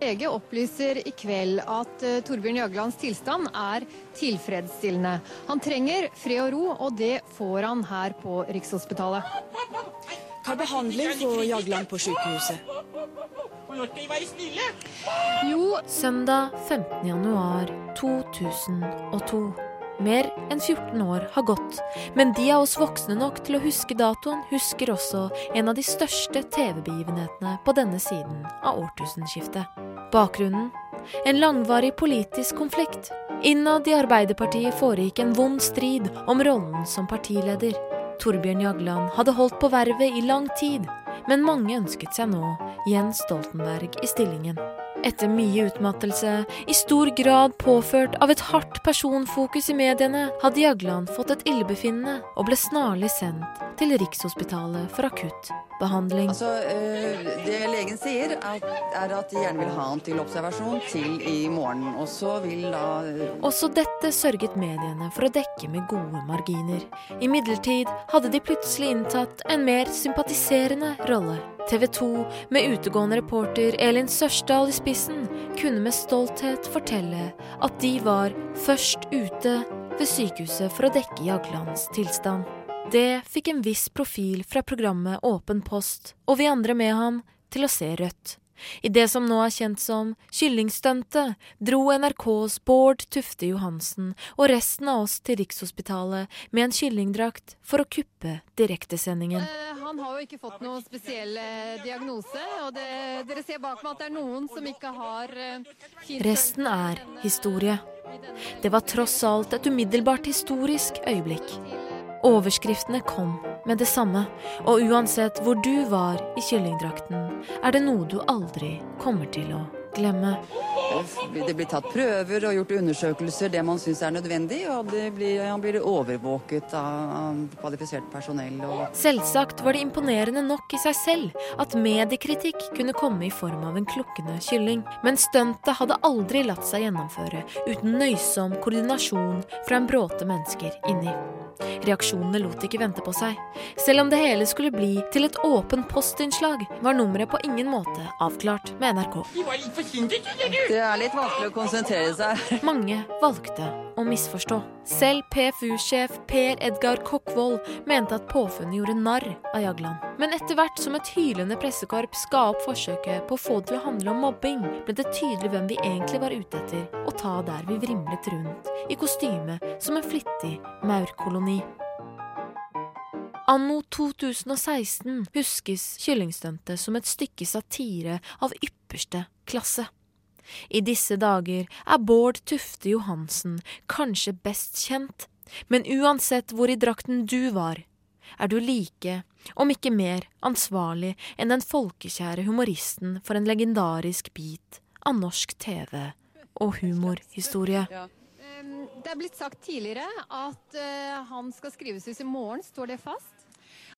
VG opplyser i kveld at uh, Torbjørn Jaglands tilstand er tilfredsstillende. Han trenger fred og ro, og det får han her på Rikshospitalet. Hva behandling får Jagland på sykehuset? Jo, søndag 15. januar 2002. Mer enn 14 år har gått, men de av oss voksne nok til å huske datoen, husker også en av de største TV-begivenhetene på denne siden av årtusenskiftet. Bakgrunnen? En langvarig politisk konflikt. Innad i Arbeiderpartiet foregikk en vond strid om rollen som partileder. Torbjørn Jagland hadde holdt på vervet i lang tid, men mange ønsket seg nå Jens Stoltenberg i stillingen. Etter mye utmattelse, i stor grad påført av et hardt personfokus i mediene, hadde Jagland fått et illebefinnende og ble snarlig sendt til Rikshospitalet for akutt behandling. Altså, øh, det legen sier, er at de gjerne vil ha han til observasjon til i morgen. Og så vil da øh, Også dette sørget mediene for å dekke med gode marginer. Imidlertid hadde de plutselig inntatt en mer sympatiserende rolle. TV 2, med utegående reporter Elin Sørsdal i spissen, kunne med stolthet fortelle at de var først ute ved sykehuset for å dekke Jaglands tilstand. Det fikk en viss profil fra programmet Åpen post, og vi andre med ham til å se rødt. I det som nå er kjent som Kyllingstuntet, dro NRKs Bård Tufte Johansen og resten av oss til Rikshospitalet med en kyllingdrakt for å kuppe direktesendingen. Uh, han har jo ikke fått noen spesiell uh, diagnose, og det, dere ser bak meg at det er noen som ikke har uh, Resten er historie. Det var tross alt et umiddelbart historisk øyeblikk. Overskriftene kom med det samme, og uansett hvor du var i kyllingdrakten, er det noe du aldri kommer til å glemme. Det blir tatt prøver og gjort undersøkelser, det man syns er nødvendig. Og blir, han blir overvåket av kvalifisert personell. Selvsagt var det imponerende nok i seg selv at mediekritikk kunne komme i form av en klukkende kylling. Men stuntet hadde aldri latt seg gjennomføre uten nøysom koordinasjon fra en bråte mennesker inni. Reaksjonene lot ikke vente på seg. Selv om det hele skulle bli til et åpen postinnslag, var nummeret på ingen måte avklart med NRK. Det er litt vanskelig å konsentrere seg. Mange valgte å misforstå. Selv PFU-sjef Per Edgar Kokkvold mente at påfunnet gjorde narr av Jagland. Men etter hvert som et hylende pressekorps ga opp forsøket på å få det til å handle om mobbing, ble det tydelig hvem vi egentlig var ute etter, å ta der vi vrimlet rundt, i kostyme som en flittig maurkoloni. Anno 2016 huskes kyllingstuntet som et stykke satire av ypperste klasse. I disse dager er Bård Tufte Johansen kanskje best kjent, men uansett hvor i drakten du var, er du like, om ikke mer, ansvarlig enn den folkekjære humoristen for en legendarisk bit av norsk TV og humorhistorie. Det er blitt sagt tidligere at uh, han skal skrives ut i morgen. Står det fast?